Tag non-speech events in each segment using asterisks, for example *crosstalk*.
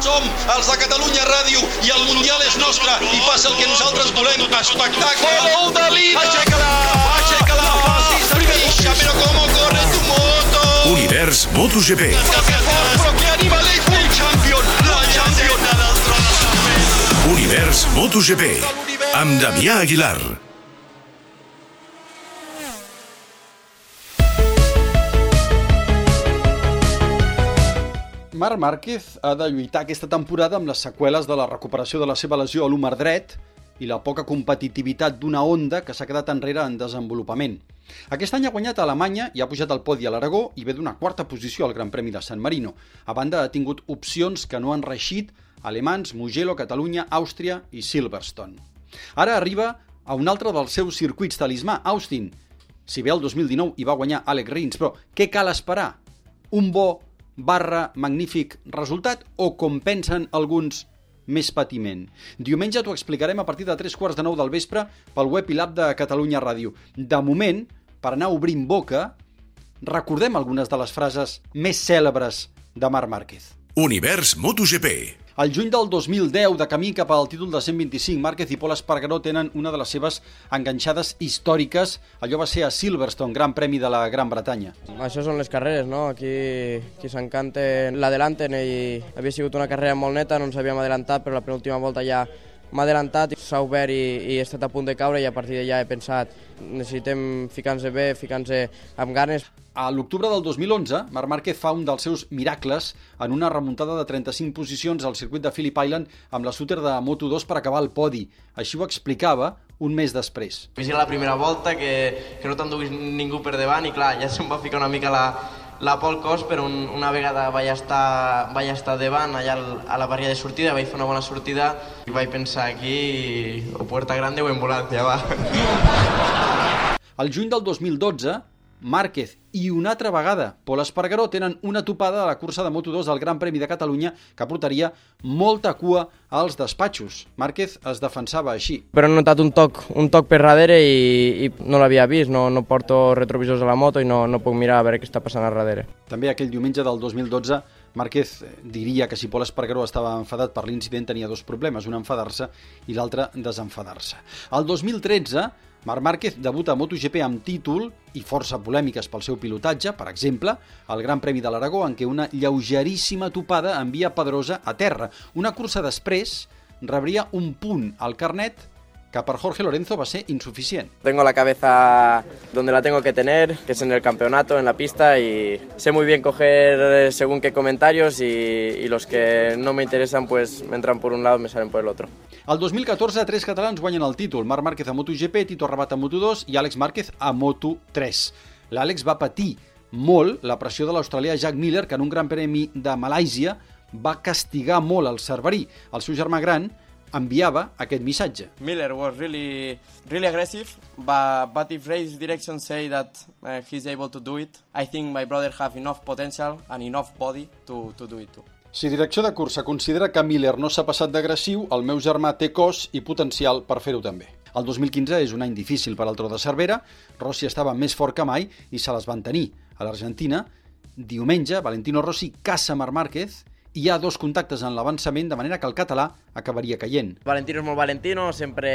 Som els de Catalunya Ràdio i el Mundial és nostre i passa el que nosaltres volem. Espectacle! Gol de Lina! Aixeca-la! Aixeca-la! Pixa, però com corre tu moto! Univers MotoGP. Però que animal és! El champion! La champion! Univers MotoGP. Amb Damià Aguilar. Marc Márquez ha de lluitar aquesta temporada amb les seqüeles de la recuperació de la seva lesió a l'húmer dret i la poca competitivitat d'una Honda que s'ha quedat enrere en desenvolupament. Aquest any ha guanyat a Alemanya i ha pujat al podi a l'Aragó i ve d'una quarta posició al Gran Premi de San Marino. A banda, ha tingut opcions que no han reixit alemans, Mugello, Catalunya, Àustria i Silverstone. Ara arriba a un altre dels seus circuits talismà, Austin. Si bé el 2019 hi va guanyar Alex Rins, però què cal esperar? Un bo barra magnífic resultat o compensen alguns més patiment. Diumenge t'ho explicarem a partir de 3 quarts de 9 del vespre pel web i l'app de Catalunya Ràdio. De moment, per anar obrint boca, recordem algunes de les frases més cèlebres de Marc Márquez. Univers MotoGP. Al juny del 2010, de camí cap al títol de 125, Márquez i Pol Espargaró tenen una de les seves enganxades històriques. Allò va ser a Silverstone, Gran Premi de la Gran Bretanya. Això són les carreres, no? Aquí qui s'encanta l'adelanten i havia sigut una carrera molt neta, no ens havíem adelantat, però la penúltima volta ja m'ha adelantat, s'ha obert i, i he estat a punt de caure i a partir d'allà he pensat necessitem ficar-nos bé, ficar-nos amb ganes. A l'octubre del 2011, Marc Márquez fa un dels seus miracles en una remuntada de 35 posicions al circuit de Phillip Island amb la súter de Moto2 per acabar el podi. Així ho explicava un mes després. Era la primera volta que, que no t'enduguis ningú per davant i clar, ja se'm va ficar una mica la, la Pol Cos, però un, una vegada vaig estar, vaig estar davant allà a la barriera de sortida, vaig fer una bona sortida i vaig pensar aquí o Puerta Grande o ambulància, va. Al juny del 2012, Márquez i una altra vegada Pol Espargaró tenen una topada a la cursa de Moto2 del Gran Premi de Catalunya que portaria molta cua als despatxos. Márquez es defensava així. Però he notat un toc, un toc per darrere i, i no l'havia vist, no, no porto retrovisors a la moto i no, no puc mirar a veure què està passant a darrere. També aquell diumenge del 2012 Márquez diria que si Pol Espargaró estava enfadat per l'incident tenia dos problemes, un enfadar-se i l'altre desenfadar-se. El 2013 Marc Márquez debuta a MotoGP amb títol i força polèmiques pel seu pilotatge, per exemple, el Gran Premi de l'Aragó, en què una lleugeríssima topada envia Pedrosa a terra. Una cursa després rebria un punt al carnet que per Jorge Lorenzo va ser insuficient. Tengo la cabeza donde la tengo que tener, que es en el campeonato, en la pista, y sé muy bien coger según qué comentarios y, y los que no me interesan pues me entran por un lado y me salen por el otro. El 2014, tres catalans guanyen el títol. Marc Márquez a MotoGP, Tito Rabat a Moto2 i Àlex Márquez a Moto3. L'Àlex va patir molt la pressió de l'australià Jack Miller, que en un gran premi de Malàisia va castigar molt el cerverí. El seu germà gran enviava aquest missatge. Miller was really, really aggressive, but, but if race direction say that uh, he's able to do it, I think my brother have enough potential and enough body to, to do it too. Si direcció de cursa considera que Miller no s'ha passat d'agressiu, el meu germà té cos i potencial per fer-ho també. El 2015 és un any difícil per al Tro de Cervera, Rossi estava més fort que mai i se les van tenir. A l'Argentina, diumenge, Valentino Rossi caça Marc Márquez hi ha dos contactes en l'avançament, de manera que el català acabaria caient. Valentino és molt Valentino, sempre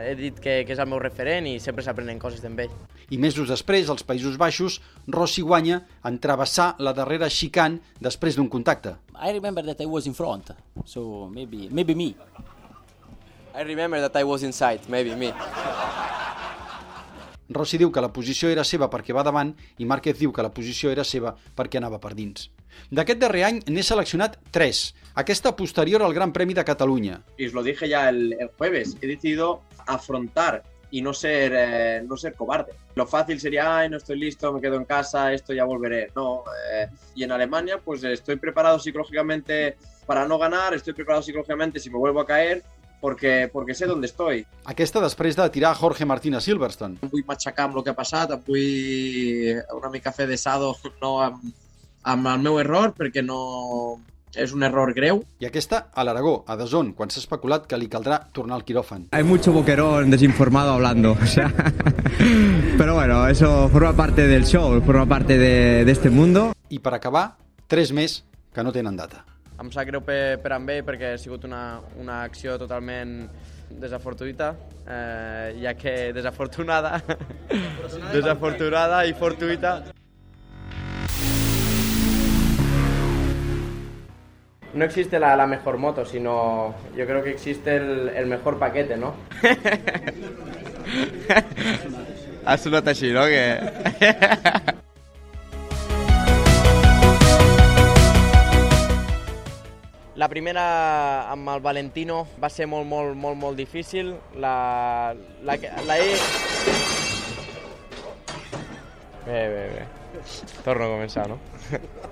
he dit que, que és el meu referent i sempre s'aprenen coses d'ell. I mesos després, als Països Baixos, Rossi guanya en travessar la darrera xicant després d'un contacte. I remember that I was in front, so maybe, maybe me. I remember that I was inside, maybe me. Rossi diu que la posició era seva perquè va davant i Márquez diu que la posició era seva perquè anava per dins. D'aquest darrer any n'he seleccionat tres. Aquesta posterior al Gran Premi de Catalunya. Y os lo dije ya el, el jueves, he decidido afrontar y no ser, eh, no ser cobarde. Lo fácil sería, ay, no estoy listo, me quedo en casa, esto ya volveré. No, eh, y en Alemania pues estoy preparado psicológicamente para no ganar, estoy preparado psicológicamente si me vuelvo a caer, porque, porque sé dónde estoy. Aquesta després de tirar Jorge Martín a Silverstone. Em vull matxacar amb el que ha passat, em vull una mica fer desado *laughs* no, amb, amb el meu error, perquè no és un error greu. I aquesta a l'Aragó, a Dazón, quan s'ha especulat que li caldrà tornar al quiròfan. Hay mucho boquerón desinformado hablando, *laughs* o sea... Pero bueno, eso forma parte del show, forma parte de, de este mundo. I per acabar, tres més que no tenen data. Em sap greu per, per amb ell perquè ha sigut una, una acció totalment desafortunada, eh, ja que desafortunada, *laughs* desafortunada i fortuita. No existe la, la mejor moto, sino yo creo que existe el, el mejor paquete, ¿no? *laughs* No? Que... *laughs* La primera amb el Valentino va ser molt, molt, molt, molt difícil. La, la, que- la. Bé, bé, bé. Torno a començar, no? *laughs*